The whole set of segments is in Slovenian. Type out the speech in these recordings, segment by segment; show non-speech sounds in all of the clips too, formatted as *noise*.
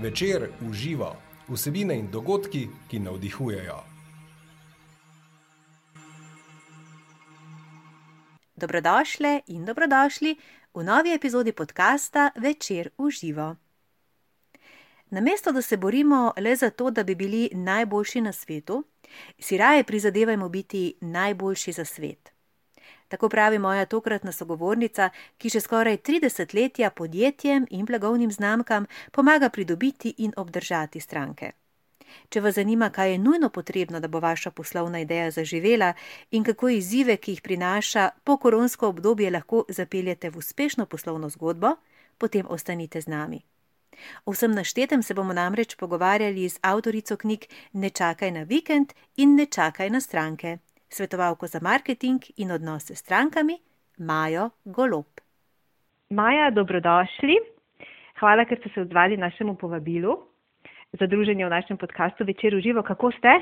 Večer uživa vsebine in dogodki, ki navdihujejo. Dobrodošle in dobrodošli v novi epizodi podcasta Večer uživa. Namesto da se borimo le za to, da bi bili najboljši na svetu, si raje prizadevajmo biti najboljši za svet. Tako pravi moja tokratna sogovornica, ki že skoraj 30 letja podjetjem in blagovnim znamkam pomaga pridobiti in obdržati stranke. Če vas zanima, kaj je nujno potrebno, da bo vaša poslovna ideja zaživela in kako izzive, ki jih prinaša pokoronsko obdobje, lahko zapeljete v uspešno poslovno zgodbo, potem ostanite z nami. O vsem naštetem se bomo namreč pogovarjali z avtorico knjig Ne čakaj na vikend in Ne čakaj na stranke svetovalko za marketing in odnose s strankami, Majo Golob. Maja, dobrodošli. Hvala, ker ste se odzvali našemu povabilu za druženje v našem podkastu Večer v živo. Kako ste?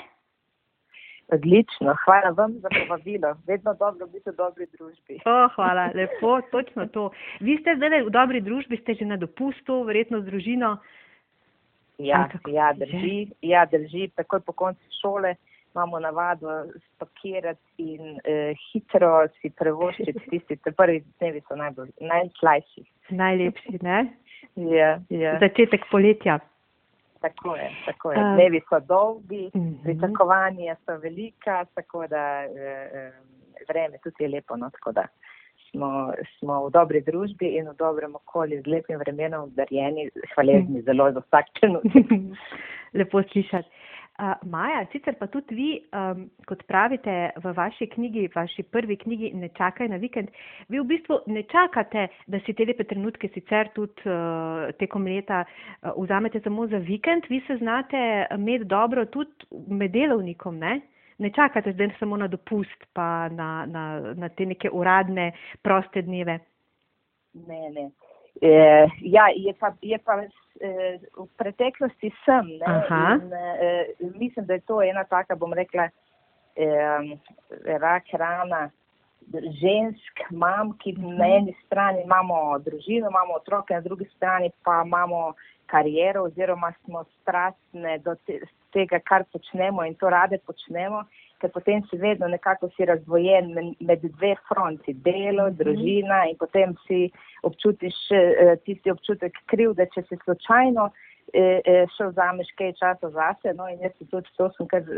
Odlično, hvala vam za povabilo. Vedno dobro biti v dobri družbi. O, hvala, lepo, točno to. Vi ste zdaj v dobri družbi, ste že na dopustu, verjetno z družino. Ja, ja drži, ja, drži, takoj po koncu šole imamo navado spakirati in uh, hitro si prevoščiti tisti, te prvi dnevi so najbolj, najslajši. Najlepši, ne? Ja, ja. Začetek poletja. Tako je, tako je. Dnevi so dolgi, uh mhm. -huh. pričakovanja so velika, tako da uh, vreme tudi je lepo, no, tako da smo, smo v dobri družbi in v dobrem okolju z lepim vremenom obdarjeni, hvaležni uh -huh. zelo za vsak trenutek. *laughs* lepo slišati. Uh, Maja, sicer pa tudi vi, um, kot pravite v vaši knjigi, vaši prvi knjigi Ne čakaj na vikend, vi v bistvu ne čakate, da si te lepe trenutke sicer tudi uh, tekom leta uh, vzamete samo za vikend, vi se znate imeti dobro tudi med delovnikom, ne? Ne čakate zdaj samo na dopust pa na, na, na te neke uradne proste dneve. Ne, ne. E, ja, je pa, je pa v preteklosti sem. In, eh, mislim, da je to ena taka, bom rekla, eh, rak rana žensk, mam, ki na eni strani imamo družino, imamo otroke, na drugi strani pa imamo kariero oziroma smo strastne do te, tega, kar počnemo in to rade počnemo ker potem si vedno nekako si razdvojen med dve fronti, delo, mhm. družina in potem si občutiš eh, tisti občutek kriv, da če si slučajno eh, eh, šel vzameš kaj časa zase, no in jaz si tudi to sem kar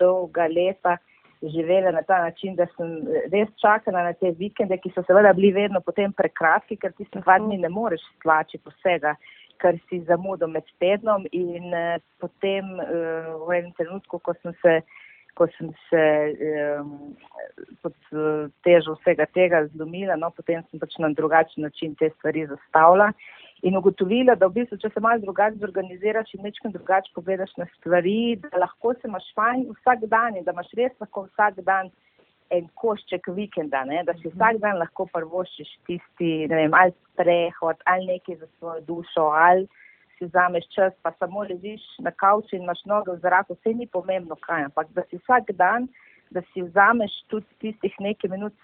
dolga leta živela na ta način, da sem res čakala na te vikende, ki so seveda bili vedno potem prekratki, ker ti se dva dni ne moreš stlačiti vsega, kar si zamudil med tednom in uh, potem uh, v enem trenutku, ko sem se uh, ko sem se um, pod težo vsega tega zlomila, no, potem sem pač na drugačen način te stvari zastavila in ugotovila, da v bistvu, če se malo drugače zorganiziraš in nečem drugače pogledaš na stvari, da lahko se imaš fajn vsak dan in da imaš res lahko vsak dan en košček vikenda, ne? da si vsak dan lahko prvošiš tisti, ne vem, ali sprehod, ali nekaj za svojo dušo, ali si vzameš čas, pa samo ležiš na kavču in imaš noge v zraku, vse ni pomembno kaj, ampak da si vsak dan, da si vzameš tudi tistih nekaj minut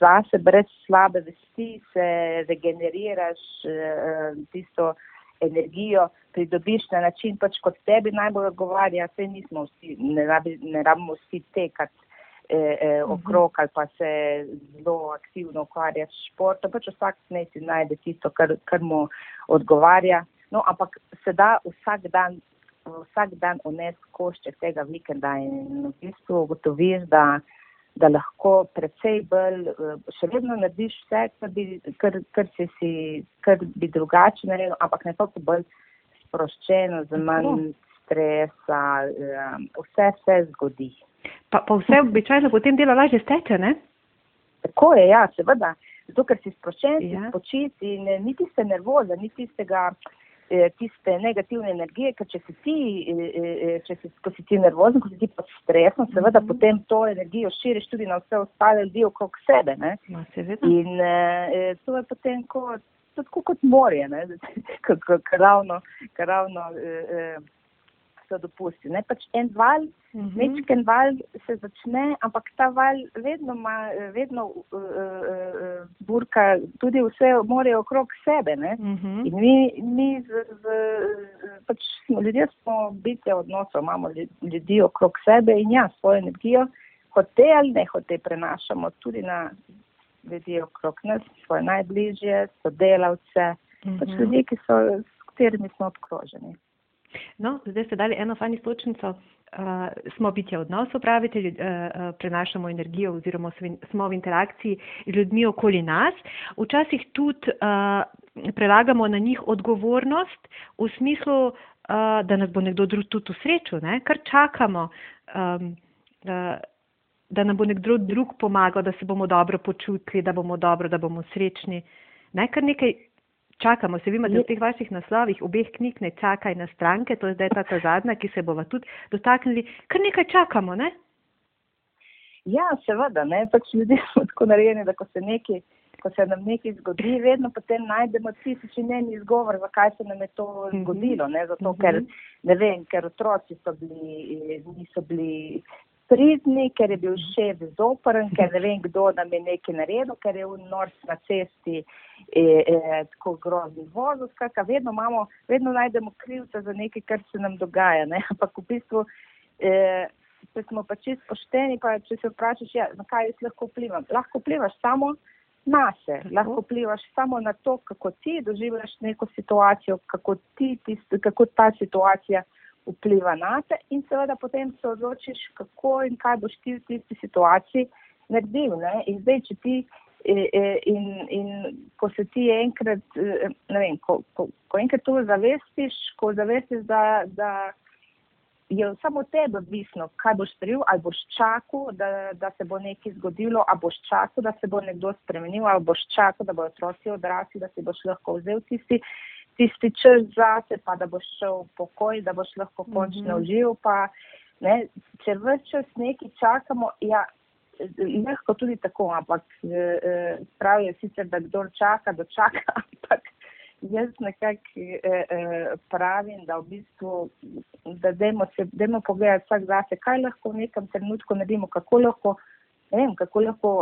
zase, brez slabe vesti, se regeneriraš eh, tisto energijo, pridobiš na način, pač kot tebi najbolj odgovarja, vse nismo vsi, ne, rabi, ne rabimo vsi tekati. Eh, eh, mhm. okrog ali pa se zelo aktivno ukvarjati s športom, pač vsak ne si najde tisto, kar, kar mu odgovarja. No, ampak se da vsak dan, vsak dan unes košček tega vikenda in v bistvu ugotoviš, da, da lahko precej bolj, še vedno narediš vse, kar bi, kar, kar si, si, kar bi drugače naredil, ampak nekako bolj sproščeno, z manj stresa, vse se zgodi. Pa, pa vse običajno potem delo lažje steče, ne? Tako je, ja, seveda. Zato, ker si sproščen, ja. si spočit in niti se nervoza, niti se ga. Eh, tiste negativne energije, ker če si ti, eh, eh, če si, ko si ti nervozen, ko si ti pod stresom, seveda mm -hmm. potem to energijo širiš tudi na vse ostale ljudi okrog sebe. Ne? No, In e, to je potem kot, tako kot morje, *laughs* kar ravno, kar ravno e, se dopusti. Ne? Pač en val, mm -hmm. nečken val se začne, ampak ta val vedno, ma, vedno uh, uh, uh, urka tudi vse morajo okrog sebe. Uh mhm. -huh. In mi, mi z, z, pač smo, ljudje smo bitje odnosov, imamo ljudi okrog sebe in ja, svojo energijo, hote ali ne hote prenašamo tudi na ljudi okrog nas, svoje najbližje, sodelavce, uh -huh. pač mhm. ljudi, ki so, s katerimi smo obkroženi. No, zdaj ste dali eno fajn izločnico. Uh, smo bitje odnosov, pravite, uh, uh, prenašamo energijo oziroma smo v interakciji z ljudmi okoli nas. Včasih tudi uh, prelagamo na njih odgovornost v smislu, uh, da nas bo nekdo drug tudi usrečil, ne? kar čakamo, um, da, da nam bo nekdo drug pomagal, da se bomo dobro počutili, da bomo dobro, da bomo srečni. Ne? Kar nekaj čakamo, se vi imate v teh vaših naslovih, obeh knjig ne čakaj na stranke, to je zdaj ta, ta zadnja, ki se bova tudi dotaknili, kar nekaj čakamo, ne? Ja, seveda, ne, pač ljudje smo tako narejeni, da ko se neki, ko se nam nekaj zgodi, vedno potem najdemo tisoč in en izgovor, zakaj se nam je to mhm. zgodilo, ne, zato ker, mhm. ne vem, ker otroci so bili, niso bili pridni, ker je bil šef zoporen, ker ne vem, kdo nam je nekaj naredil, ker je v nors na cesti e, e, tako grozni vozil. Skratka, vedno, imamo, vedno najdemo krivca za nekaj, kar se nam dogaja. Ne? *laughs* Ampak v bistvu, e, če smo pa čist pošteni, pa če se vprašaš, ja, na kaj jaz lahko vplivam. Lahko vplivaš samo na se, lahko vplivaš samo na to, kako ti doživljaš neko situacijo, kako, ti, tist, kako ta situacija vpliva na te in seveda potem se odločiš, kako in kaj boš ti v tisti situaciji naredil. Ne? In zdaj, če ti e, e, in, in ko se ti enkrat, e, ne vem, ko, ko, ko enkrat to zavestiš, ko zavestiš, da, da je samo tebe odvisno, kaj boš storil, ali boš čakal, da, da se bo nekaj zgodilo, ali boš čakal, da se bo nekdo spremenil, ali boš čakal, da bo otroci odrasli, da si boš lahko vzel tisti tisti čas zate, pa da boš šel v pokoj, da boš lahko končno mm -hmm. užival. Pa, ne, če vse čas nekaj čakamo, ja, lahko tudi tako, ampak eh, eh pravijo sicer, da kdo čaka, da čaka, *laughs* ampak jaz nekako eh, eh, pravim, da v bistvu, da dajmo, se, dajmo pogledati vsak zase, kaj lahko v nekem trenutku naredimo, kako lahko, ne vem, kako lahko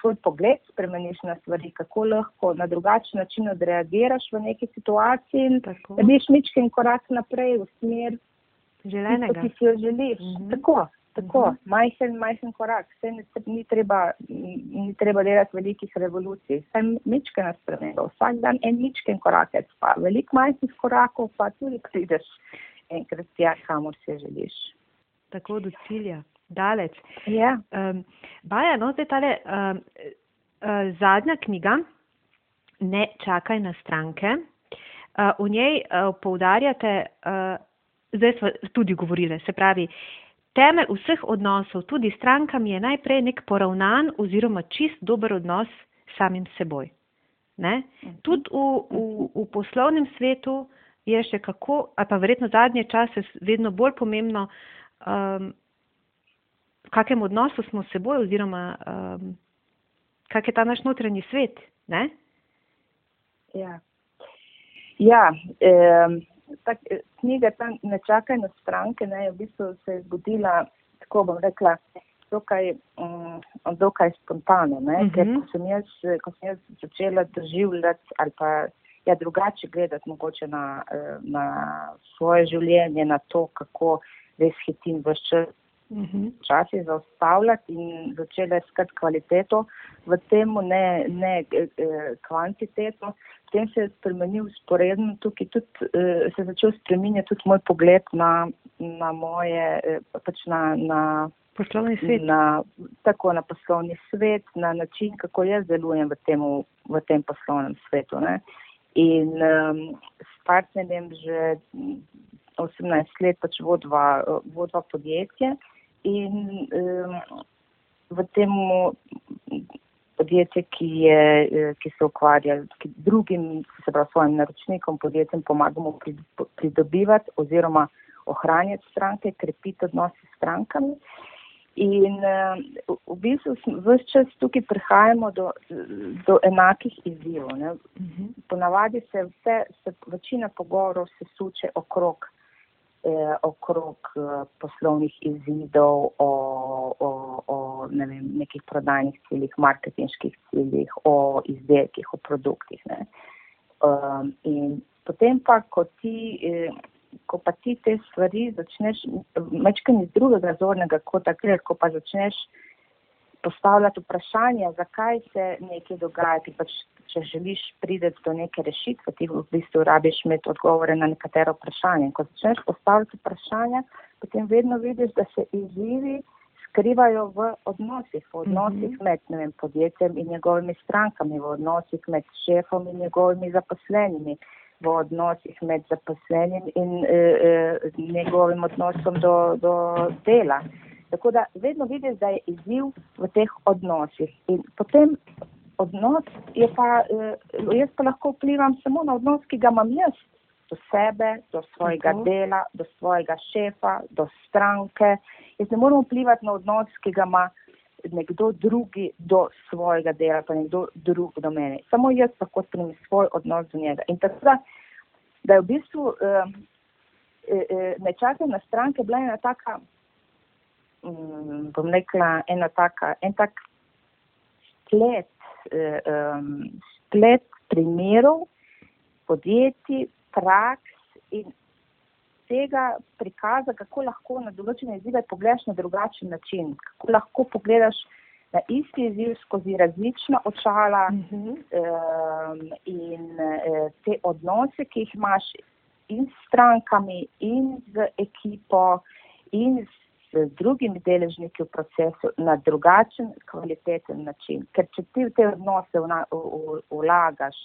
svoj pogled spremeniš na stvari, kako lahko na drugačen način odreagiraš v neki situaciji in da biš mičken korak naprej v smer, tisto, ki si jo želiš. Mm -hmm. Tako, tako, mm -hmm. majhen, majhen korak. Vse ne, ni, treba, ni treba delati velikih revolucij. Vse mičken nas spremenijo. Vsak dan en mičken korak, pa velik majhnih korakov, pa tudi prideš enkrat tja, kamor se želiš. Tako do cilja daleč. Ja. Um, Baja, no, zdaj tale um, uh, zadnja knjiga, Ne čakaj na stranke. Uh, v njej uh, poudarjate, uh, zdaj smo tudi govorili, se pravi, temelj vseh odnosov, tudi s strankami, je najprej nek poravnan oziroma čist dober odnos s samim seboj. Ne? Mhm. Tudi v, v, v poslovnem svetu je še kako, ali pa verjetno zadnje čase vedno bolj pomembno, um, v kakem odnosu smo s seboj oziroma um, kak je ta naš notranji svet. Ne? Ja, ja eh, tak, knjiga ta ne čakaj na stranke, ne, v bistvu se je zgodila, tako bom rekla, dokaj, um, dokaj spontano, ne, uh -huh. ker ko sem, jaz, ko sem jaz začela doživljati ali pa ja, drugače gledati mogoče na, na svoje življenje, na to, kako res hitim v čas včasih mhm. zaustavljati in začela iskati kvaliteto v tem, ne, ne eh, kvantiteto. Potem se je spremenil sporedno tukaj, tudi eh, se je začel spreminjati tudi moj pogled na, na moje, pač na, na poslovni svet. Na, tako na poslovni svet, na način, kako jaz delujem v tem, v tem poslovnem svetu. Ne. In um, s partnerjem že 18 let pač vodva, vodva podjetje in um, v tem podjetje, ki, je, eh, ki se ukvarja z drugim, se pravi svojim naročnikom, podjetjem pomagamo pridobivati oziroma ohranjati stranke, krepiti odnose s strankami. In v bistvu vse čas tukaj prihajamo do, do enakih izzivov. Uh mhm. Ponavadi se vse, se večina pogovorov se suče okrog eh, okrog eh, poslovnih izidov, o, o, o ne vem, nekih prodajnih ciljih, marketinških ciljih, o izdelkih, o produktih. Um, in potem pa, ko ti, eh, ko pa ti te stvari začneš, mečkaj iz drugega zornega kota, ko pa začneš postavljati vprašanja, zakaj se nekaj dogaja, ti pač, če želiš prideti do neke rešitve, ti v bistvu rabiš imeti odgovore na nekatero vprašanje. Ko začneš postavljati vprašanja, potem vedno vidiš, da se izzivi skrivajo v odnosih, v odnosih mm -hmm. med vem, podjetjem in njegovimi strankami, v odnosih med šefom in njegovimi zaposlenimi, v odnosih med zaposlenim in e, e, njegovim odnosom do, do dela. Tako da vedno vidiš, da je izziv v teh odnosih. In potem odnos je pa, eh, jaz pa lahko vplivam samo na odnos, ki ga imam jaz do sebe, do svojega Tako. dela, do svojega šefa, do stranke. Jaz ne morem vplivati na odnos, ki ga ima nekdo drugi do svojega dela, pa nekdo drug do mene. Samo jaz lahko spremem svoj odnos do njega. In tako da, da je v bistvu eh, eh, eh nečakaj na stranke bila ena taka um, bom rekla, ena taka, en tak splet, um, splet primerov, podjetij, praks in tega prikaza, kako lahko na določene izzive pogledaš na drugačen način, kako lahko pogledaš na isti izziv skozi različna očala uh -huh. um, in uh, te odnose, ki jih imaš in s strankami, in z ekipo, in s z drugimi deležniki v procesu na drugačen, kvaliteten način. Ker če ti v te odnose vlagaš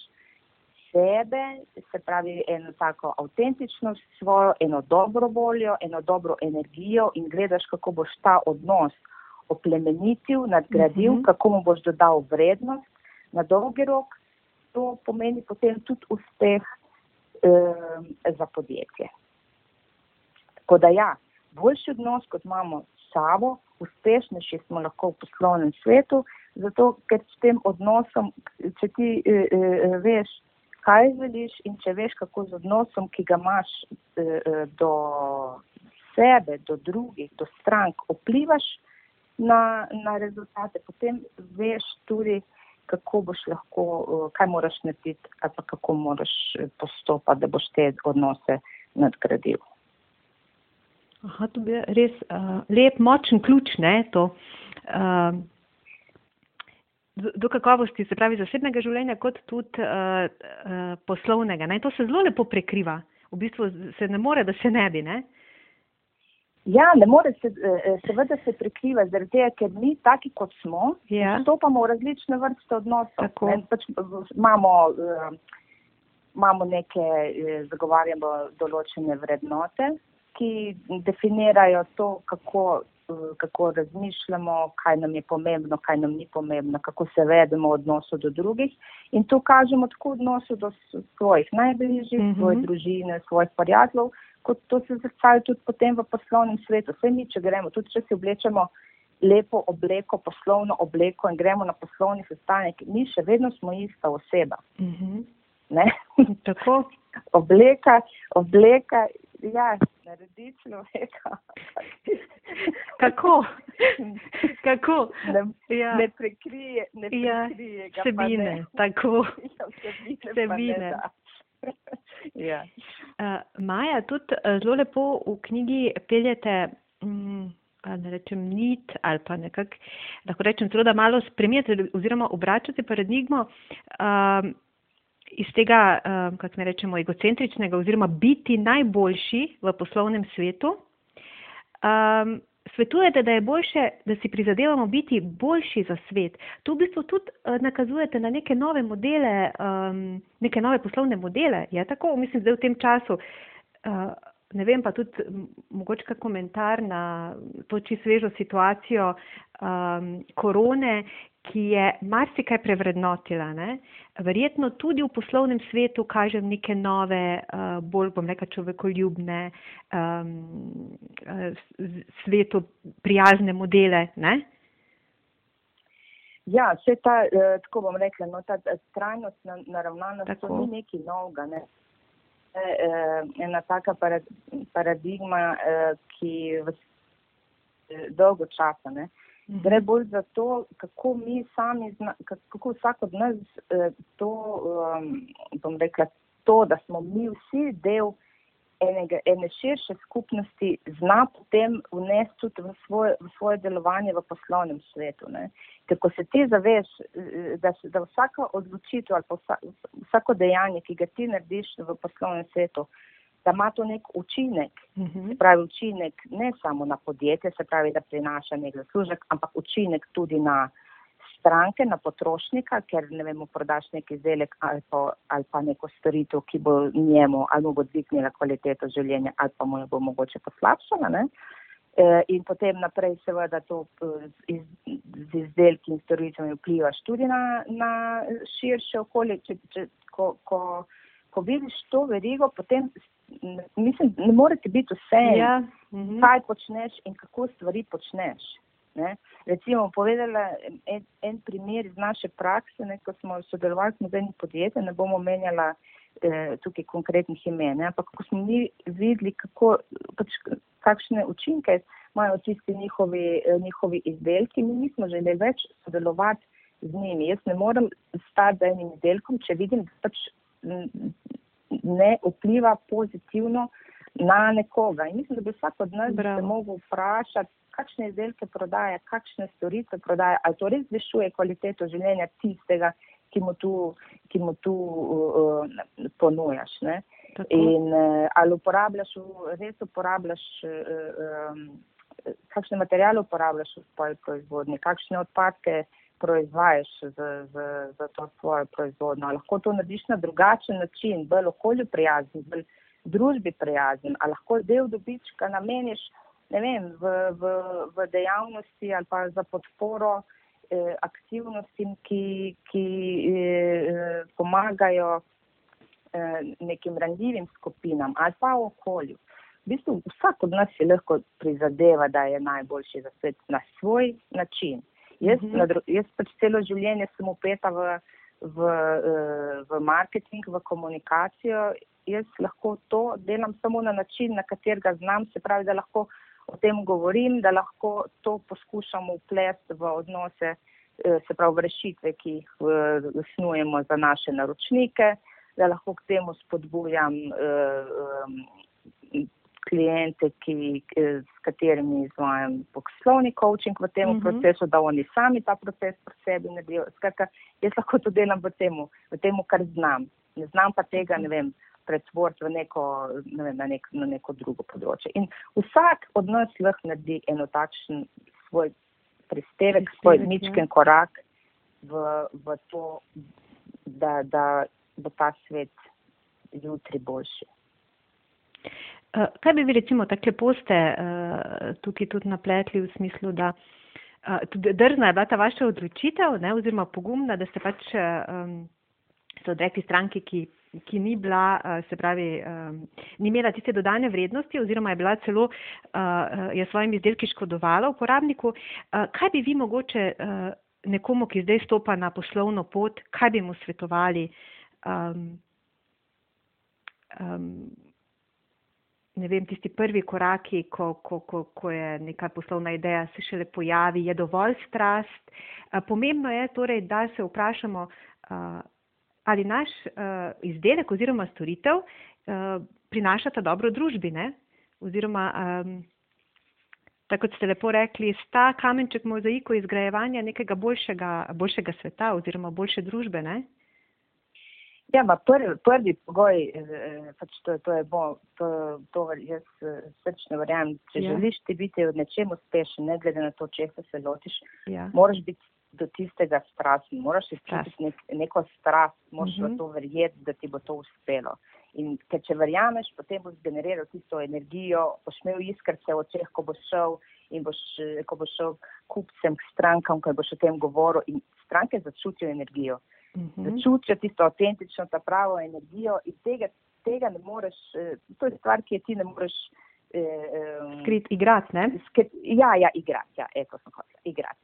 sebe, se pravi eno tako avtentičnost svojo, eno dobro voljo, eno dobro energijo in gledaš, kako boš ta odnos oplemenitil, nadgradil, uh mhm. -huh. kako mu boš dodal vrednost na dolgi rok, to pomeni potem tudi uspeh eh, za podjetje. Tako da ja, boljši odnos, kot imamo s sabo, uspešnejši smo lahko v poslovnem svetu, zato ker s tem odnosom, če ti e, e, veš, kaj želiš in če veš, kako z odnosom, ki ga imaš e, e, do sebe, do drugih, do strank, vplivaš na, na rezultate, potem veš tudi, kako boš lahko, e, kaj moraš narediti ali pa kako moraš postopati, da boš te odnose nadgradil. Aha, to je res uh, lep, močen ključ, ne, to, uh, do, kakovosti, se pravi, zasebnega življenja, kot tudi uh, uh, poslovnega. Ne. To se zelo lepo prekriva. V bistvu se ne more, da se ne bi. Ne. Ja, ne more se, seveda se prekriva, zaradi tega, ker mi taki, kot smo, ja. stopamo v različne vrste odnosov. Pač imamo, imamo neke, zagovarjamo določene vrednote, ki definirajo to, kako, kako razmišljamo, kaj nam je pomembno, kaj nam ni pomembno, kako se vedemo v odnosu do drugih. In to kažemo tako v odnosu do svojih najbližjih, mm -hmm. svoje družine, svojih prijateljev, kot to se zrcali tudi potem v poslovnem svetu. Vse mi, če gremo, tudi če se oblečemo lepo obleko, poslovno obleko in gremo na poslovni sestanek, mi še vedno smo ista oseba. Mm -hmm. Tako. *laughs* obleka, obleka, ja, naredi človeka. *laughs* Kako? Kako? Ne, ja. ne prekrije, ne ja, prekrije *laughs* ja, vsebine, tako. *laughs* Ja, vsebine. ja. uh, Maja, tudi uh, zelo lepo v knjigi peljete. Mm, Ne rečem nit ali pa nekako, lahko rečem celo, da malo spremljate oziroma obračate paradigmo. Um, iz tega, um, kako ne rečemo, egocentričnega oziroma biti najboljši v poslovnem svetu, um, svetujete, da je boljše, da si prizadevamo biti boljši za svet. Tu v bistvu tudi uh, nakazujete na neke nove modele, um, neke nove poslovne modele. Je tako? Mislim, da v tem času. Uh, Ne vem pa tudi mogoče komentar na to čisto svežo situacijo um, korone, ki je marsikaj prevrednotila. Ne? Verjetno tudi v poslovnem svetu kaže neke nove, uh, bolj bom rekla človekoljubne, um, svetu prijazne modele. Ne? Ja, vse ta, eh, tako bom rekla, no, ta trajnost naravnanost, to ni nekaj novega. Ne? Eh, ena taka paradigma, ki v dolgo časa. Ne? Mhm. Gre bolj za to, kako mi sami, zna, kako vsak od nas eh, to, um, bom rekla, to, da smo mi vsi del enega, ene širše skupnosti, zna potem vnesti tudi v svoje, v svoje delovanje v poslovnem svetu. Ne. Ker ko se ti zaveš, eh, da, da vsaka odločitev ali vsa, vsako dejanje, ki ga ti narediš v poslovnem svetu, da ima to nek učinek, uh mhm. -huh. se pravi učinek ne samo na podjetje, se pravi, da prinaša nek zaslužek, ampak učinek tudi na stranke, na potrošnika, ker ne vemo, prodaš nek izdelek ali pa, ali pa neko storitev, ki bo njemu ali mu bo dvignila kvaliteto življenja ali pa mu jo bo mogoče poslabšala. Ne? E, in potem naprej seveda to z, z izdelki in storitvami vplivaš tudi na, na širše okolje. Če, če, ko, ko, ko vidiš to verigo, potem mislim, ne morete biti vse, ja. mhm. kaj počneš in kako stvari počneš. Ne? Recimo, povedala en, en primer iz naše prakse, ne, ko smo sodelovali s modernim podjetjem, ne bomo menjala eh, tukaj konkretnih imen, ampak ko smo mi videli, kako, pač, kakšne učinke imajo tisti njihovi, eh, njihovi izdelki, mi nismo želeli več sodelovati z njimi. Jaz ne morem stati za enim izdelkom, če vidim, da pač ne vpliva pozitivno na nekoga. In mislim, da bi vsak od nas se mogel vprašati, kakšne izdelke prodaja, kakšne storitve prodaja, ali to res zvišuje kvaliteto življenja tistega, ki mu tu, ki mu tu uh, ponujaš. Ne? In uh, ali uporabljaš, res uporabljaš, uh, um, kakšne materijale uporabljaš v svoji proizvodnji, kakšne odpadke proizvajaš za, za, za to svojo proizvodnjo. Lahko to narediš na drugačen način, bolj okolju prijazen, bolj družbi prijazen, ali lahko del dobička nameniš vem, v, v, v dejavnosti ali pa za podporo eh, aktivnostim, ki, ki eh, pomagajo eh, nekim ranljivim skupinam ali pa v okolju. V bistvu vsak od nas si lahko prizadeva, da je najboljši za svet na svoj način. Jaz, mm -hmm. jaz pač celo življenje sem upeta v, v, eh, v marketing, v komunikacijo. Jaz lahko to delam samo na način, na katerega znam, se pravi, da lahko o tem govorim, da lahko to poskušamo uplesti v odnose, eh, se pravi v rešitve, ki jih eh, snujemo za naše naročnike, da lahko k temu spodbujam klijente, ki, s katerimi izvajam poslovni coaching v tem uh mhm. -huh. procesu, da oni sami ta proces pri sebi naredijo. Skratka, jaz lahko to delam v tem, v tem, kar znam. Ne znam pa tega, ne vem, pretvoriti v neko, ne vem, na, nek, na neko drugo področje. In vsak od nas lahko naredi eno takšen svoj prispevek, svoj ničken ja. korak v, v to, da, da bo ta svet jutri boljši. Eh, kaj bi vi recimo tako lepo ste uh, tukaj tudi napletli v smislu, da uh, tudi drzna je bila ta vaša odločitev, ne, oziroma pogumna, da ste pač um, se odrekli stranki, ki, ki ni bila, se pravi, um, ni imela tiste dodane vrednosti oziroma je bila celo, uh, je svojim izdelki škodovala uporabniku. Uh, kaj bi vi mogoče uh, nekomu, ki zdaj stopa na poslovno pot, kaj bi mu svetovali? Um, um, ne vem, tisti prvi koraki, ko, ko, ko, ko je neka poslovna ideja se šele pojavi, je dovolj strast. Pomembno je torej, da se vprašamo, ali naš izdelek oziroma storitev prinašata dobro družbi, ne? oziroma, tako kot ste lepo rekli, sta kamenček mozaiku izgrajevanja nekega boljšega, boljšega sveta oziroma boljše družbe. Ne? Ja, ma prvi, prvi pogoj, eh, pač to, to je bo, to, to jaz eh, srčno verjamem, če ja. želiš ti biti v nečem uspešen, ne glede na to, če se lotiš, ja. moraš biti do tistega strasten, moraš izčutiti nek, neko strast, moraš uh -huh. v mhm. to verjeti, da ti bo to uspelo. In ker če verjameš, potem boš genereral tisto energijo, boš imel iskrce v očeh, ko boš šel in boš, eh, ko boš šel kupcem, strankam, ko boš o tem govoril in stranke začutijo energijo. -hmm. da čutijo tisto avtentično, ta pravo energijo in tega, tega ne moreš, eh, to je stvar, ki je ti ne moreš. Eh, Skrit igrati, ne? Skrit, ja, ja, igrati, ja, eko sem hotel, igrati.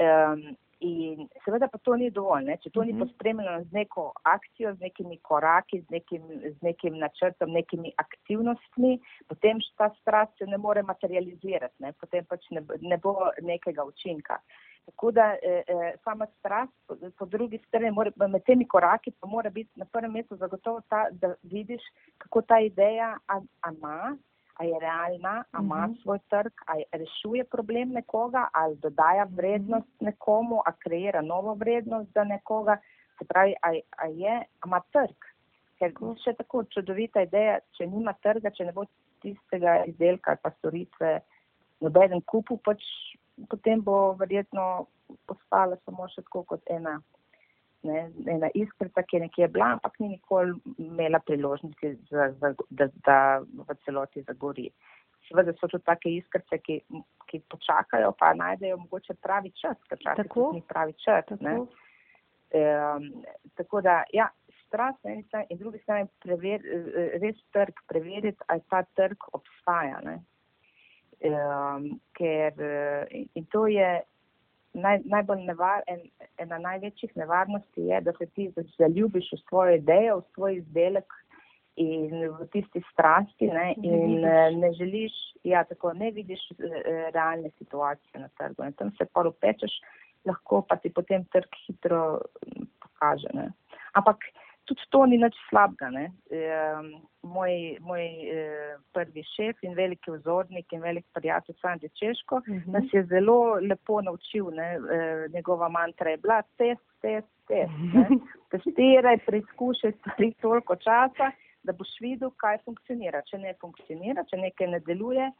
Um, In seveda pa to ni dovolj, ne? če to ni mhm. pospremljeno z neko akcijo, z nekimi koraki, z nekim, z nekim načrtom, nekimi aktivnostmi, potem ta strast se ne more materializirati, ne? potem pač ne, ne bo nekega učinka. Tako da eh, eh, sama strast, po, po drugi strani, more, med temi koraki pa mora biti na prvem mestu zagotovo ta, da vidiš, kako ta ideja ima a je realna, a ima mhm. -huh. svoj trg, a rešuje problem nekoga, ali dodaja mhm. vrednost nekomu, a kreira novo vrednost za nekoga. Se pravi, a, a je, a ima trg. Ker še tako čudovita ideja, če nima trga, če ne bo tistega izdelka ali pa storitve nobeden kupu, pač potem bo verjetno postala samo še tako kot ena ne, ena iskrica, ki je nekje bila, ampak ni nikoli imela priložnosti, za, za, da, da v celoti zagori. Seveda so tudi take iskrice, ki, ki počakajo, pa najdejo mogoče pravi čas, ker čas ni pravi čas. Tako. Um, tako da, ja, strast na eni strani in drugi strani prever, res trg preveriti, ali ta trg obstaja. Um, ker, in to je naj, najbolj nevar, en, ena največjih nevarnosti je, da se ti zaljubiš v svojo idejo, v svoj izdelek in v tisti strasti ne, in ne, eh, ne želiš, ja, tako ne vidiš eh, realne situacije na trgu. In tam se pa upečeš, lahko pa ti potem trg hitro pokaže. Ne. Ampak tudi to ni nič slabega. E, moj moj e, prvi šef in veliki vzornik in velik prijatelj Sandi Češko uh mhm. -huh. nas je zelo lepo naučil. Ne, e, njegova mantra je bila test, test, test. Ne. *laughs* Testiraj, preizkušaj stvari toliko časa, da boš videl, kaj funkcionira. Če ne funkcionira, če nekaj ne deluje.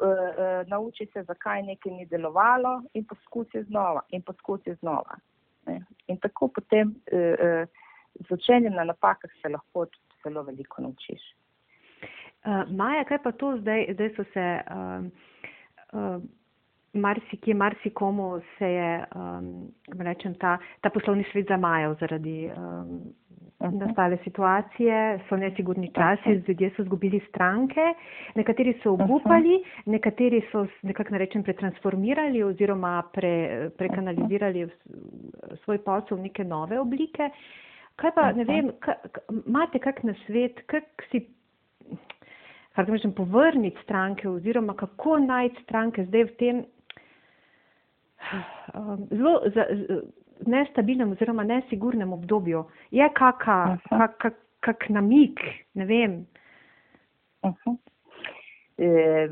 Uh, uh, nauči se, zakaj nekaj ni delovalo, in poskusi znova, in poskusi znova. Ne. In tako potem uh, uh, z učenjem na napakah se lahko tudi zelo veliko naučiš. Uh, Maja, kaj pa to zdaj, zdaj so se uh, uh, marsikje, marsikomu se je, um, rečem, ta, ta poslovni svet zamajal zaradi um, nastale situacije, so nesigurni časi, ljudje so zgubili stranke, nekateri so obupali, nekateri so nekako, rečem, pretransformirali oziroma pre, prekanalizirali svoj posel v neke nove oblike. Uh, Kaj pa, ne vem, imate kak na svet, kak si, kako da rečem, povrniti stranke oziroma kako najti stranke zdaj v tem um, zelo za, nestabilnem oziroma nesigurnem obdobju? Je kaka, kak, kak, kak namik, ne vem. Uh -huh. e,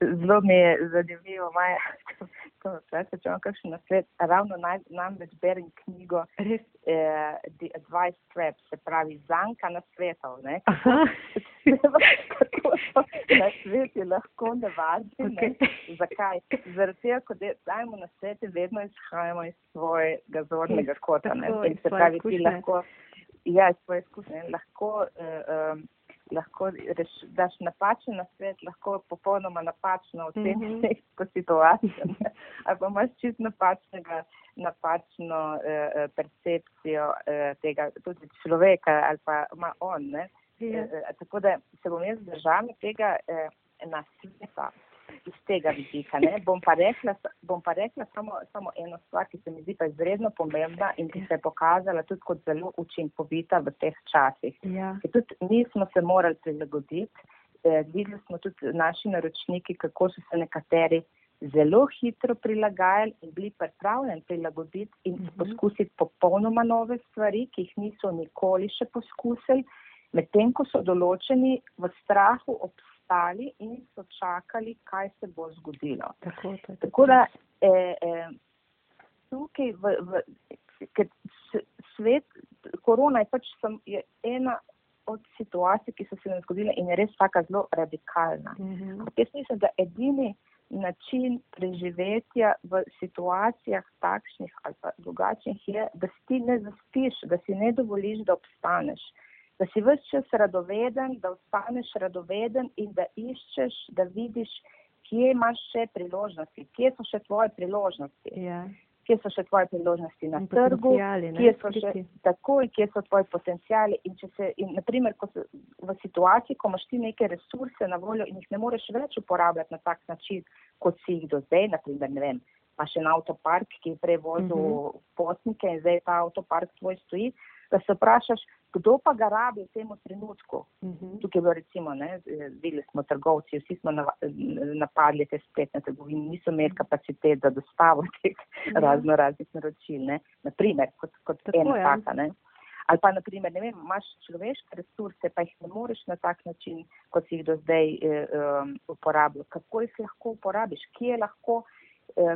zelo mi je zanimivo, Maja, *laughs* ko včasih če imam kakšen nasvet, ravno naj, namreč berem knjigo eh, The Advice Trap, se pravi zanka na svetov, ne? *laughs* Kako so na sveti lahko nevarni, okay. ne? Zakaj? Zaradi tega, ko dajemo na svete, vedno izhajamo iz svojega zornega kota, ne? In se pravi, ti lahko, ja, iz svoje izkušnje, lahko eh, um, lahko reš, daš napačen na svet, lahko popolnoma napačno oceniš mm -hmm. neko situacijo. Ali pa imaš čist napačnega, napačno eh, eh, percepcijo eh, tega tudi človeka ali pa ima on. Ne? Yeah. Ja. Eh, tako da se bom jaz držala tega eh, na sveta iz tega vidika. Bom pa rekla, bom pa rekla samo, samo eno stvar, ki se mi zdi pa izredno pomembna in ki se je pokazala tudi kot zelo učinkovita v teh časih. Ja. Tudi mi smo se morali prilagoditi. Eh, videli smo tudi naši naročniki, kako so se nekateri zelo hitro prilagajali in bili pripravljeni prilagoditi in uh mhm. -huh. poskusiti popolnoma nove stvari, ki jih niso nikoli še poskusili, medtem ko so določeni v strahu obstajali stali in so čakali, kaj se bo zgodilo. Tako, tako, tako da eh, eh, tukaj, v, v, ker svet, korona je pač sem, je ena od situacij, ki so se nam zgodile in je res taka zelo radikalna. Mm -hmm. Jaz mislim, da edini način preživetja v situacijah takšnih ali pa drugačnih je, da si ti ne zaspiš, da si ne dovoliš, da obstaneš da si vse čas radoveden, da ostaneš radoveden in da iščeš, da vidiš, kje imaš še priložnosti, kje so še tvoje priložnosti. Ja. Kje so še tvoje priložnosti na in trgu, kje so še tako in kje so tvoji potencijali. In če se, in naprimer, ko se v situaciji, ko imaš ti neke resurse na voljo in jih ne moreš več uporabljati na tak način, kot si jih do zdaj, naprimer, ne vem, imaš en avtopark, ki je prej vozil uh mhm. -huh. potnike in zdaj ta avtopark tvoj stoji, da se vprašaš, kdo pa ga rabi v tem trenutku. Uh mhm. -huh. Tukaj je bilo recimo, ne, videli smo trgovci, vsi smo napadli te spletne trgovine, niso imeli kapacitet za dostavo *laughs* teh uh mhm. -huh. razno raznih naročil, ne, naprimer, kot, kot ena taka, ne. Ali pa, naprimer, ne vem, imaš človeške resurse, pa jih ne moreš na tak način, kot si jih do zdaj eh, um, uporabljal. Kako jih lahko uporabiš, kje lahko Eh,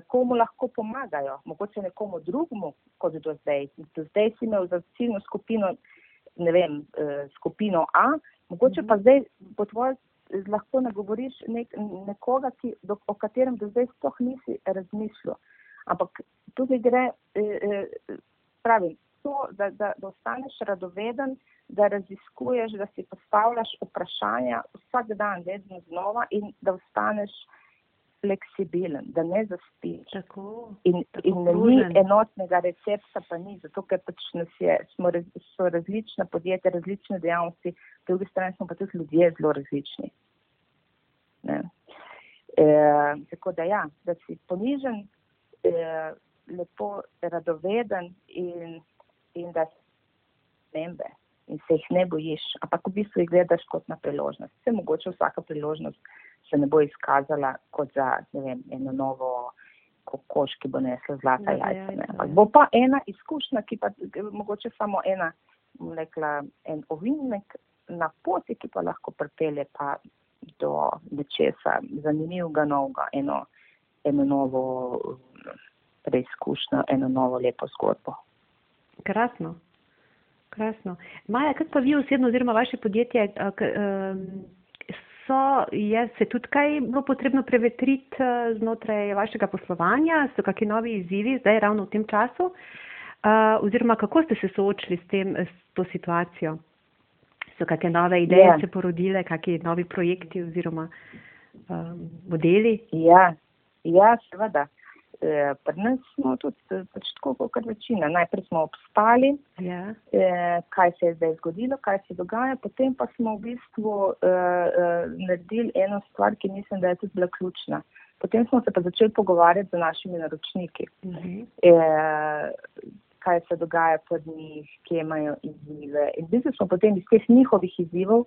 komu lahko pomagajo, mogoče nekomu drugemu kot do zdaj. Do zdaj si imel za ciljno skupino, ne vem, eh, skupino A, mogoče pa mhm. zdaj po tvojem lahko nagovoriš nek, nekoga, ki, do, o katerem do zdaj sploh nisi razmišljal. Ampak tudi gre, eh, pravim, to, da, da, da ostaneš radoveden, da raziskuješ, da si postavljaš vprašanja vsak dan, vedno znova in da ostaneš fleksibilen, da ne zaspiš. Tako, in tako in ni enotnega recepta, pa ni, zato ker pač je, smo, so različna podjetja, različne dejavnosti, po drugi strani smo pa tudi ljudje zelo različni. E, tako da ja, da si ponižen, e, lepo radoveden in, in da si spremembe in se jih ne bojiš, ampak v bistvu jih gledaš kot na priložnost. Vse mogoče vsaka priložnost se ne bo izkazala kot za vem, eno novo kokoš, ki bo nesla zlata ja, jajca. Ja, ja. Bo pa ena izkušnja, ki pa mogoče samo ena, rekla, en ovinek na poti, ki pa lahko pripelje pa do nečesa zanimivega, novega, eno, eno novo preizkušnjo, eno novo lepo zgodbo. Krasno. Krasno. Maja, kaj pa vi osebno oziroma vaše podjetje, so, je se tudi kaj bilo potrebno prevetriti eh, znotraj vašega poslovanja, so kakšni novi izzivi zdaj ravno v tem času, uh, oziroma kako ste se soočili s, tem, s to situacijo? So kakšne nove ideje ja. se porodile, kakšni novi projekti oziroma um, modeli? Ja, ja seveda. Eh, pri nas smo tudi eh, pač tako kot večina. Najprej smo obstali, ja. eh, kaj se je zdaj zgodilo, kaj se dogaja, potem pa smo v bistvu eh, eh, naredili eno stvar, ki mislim, da je tudi bila ključna. Potem smo se pa začeli pogovarjati z našimi naročniki, uh mhm. -huh. eh, kaj se dogaja pod njih, kje imajo izzive. In v bistvu smo potem iz teh njihovih izzivov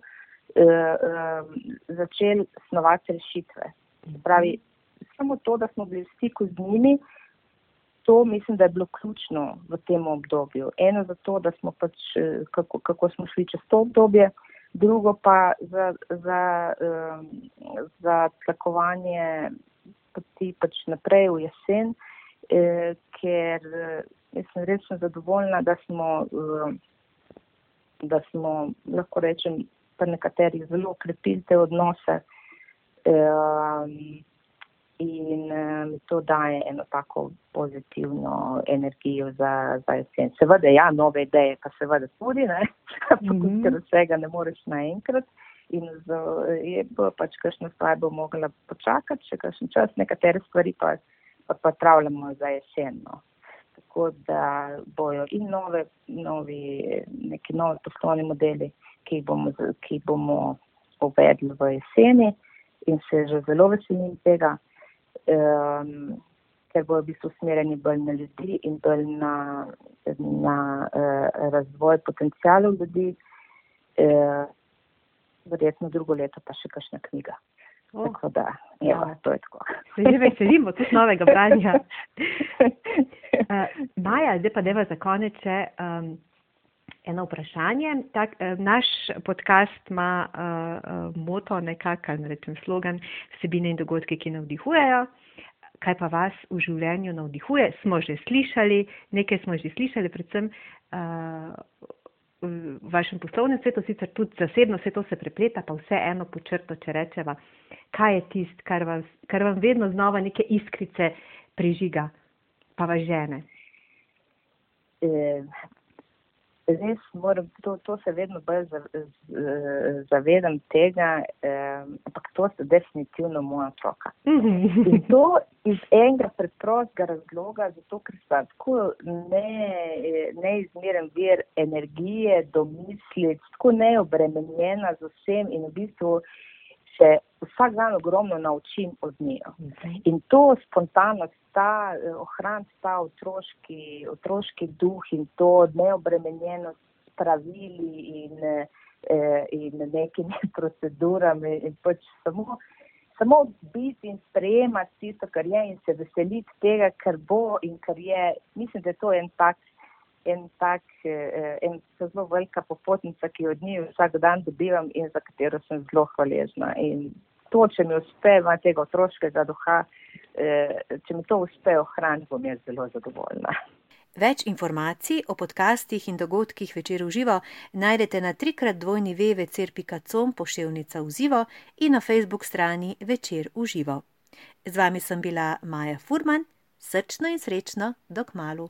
eh, eh, začeli snovati rešitve. Pravi, samo to, da smo bili v stiku z njimi, to mislim, da je bilo ključno v tem obdobju. Eno za to, da smo pač, eh, kako, kako smo šli čez to obdobje, drugo pa za, za, um, za tlakovanje poti pač naprej v jesen, eh, ker eh, sem res zadovoljna, da smo, eh, da smo, lahko rečem, pa nekateri zelo okrepili te odnose. Eh, in um, to daje eno tako pozitivno energijo za, za jesen. Seveda, ja, nove ideje, pa seveda tudi, ne, mm -hmm. ker vsega ne moreš naenkrat. In z, je pač kakšna stvar bo mogla počakati, še kakšen čas, nekatere stvari pa, pa, pa travljamo za jesen. No. Tako da bojo in nove, novi, neki novi poslovni modeli, ki jih bomo, ki bomo uvedli v jeseni in se že zelo veselim tega um, ker bojo v bistvu usmerjeni bolj na ljudi in bolj na, na uh, razvoj potencijalov ljudi. Uh, verjetno drugo leto pa še kakšna knjiga. Oh. Tako da, ja, to je tako. Se že veselimo tudi novega branja. uh, *laughs* Maja, zdaj pa deva za konec še um, eno vprašanje. Tak, uh, naš podcast ima uh, moto, nekako, ne rečem slogan, vsebine in dogodke, ki navdihujejo. Kaj pa vas v življenju navdihuje? Smo že slišali, nekaj smo že slišali, predvsem uh, v vašem poslovnem svetu, sicer tudi zasebno, vse to se prepleta, pa vse eno počrto, če rečeva, kaj je tist, kar, vas, kar vam vedno znova neke iskrice prižiga, pa vas žene. Eh, res moram, to, to se vedno bolj zavedam tega, eh, ampak to so definitivno moja otroka. In to iz enega preprostega razloga, zato ker sta tako ne, neizmeren vir energije, domislic, tako neobremenjena z vsem in v bistvu se vsak dan ogromno naučim od nje. In to spontanost, ta eh, ohraniti ta otroški, otroški duh in to neobremenjenost pravili in, eh, in nekimi *laughs* procedurami in pač samo, samo biti in sprejemati tisto, kar je in se veseliti tega, kar bo in kar je. Mislim, da je to en tak en tak, eh, en zelo velika popotnica, ki od njih vsak dan dobivam in za katero sem zelo hvaležna. In to, če mi uspe, ima tega otroškega duha, eh, če mi to uspe ohraniti, bom jaz zelo zadovoljna. Več informacij o podcastih in dogodkih večer v živo najdete na trikrat dvojni www.com poševnica v živo in na facebook strani večer v živo. Z vami sem bila Maja Furman, srčno in srečno, dok malu.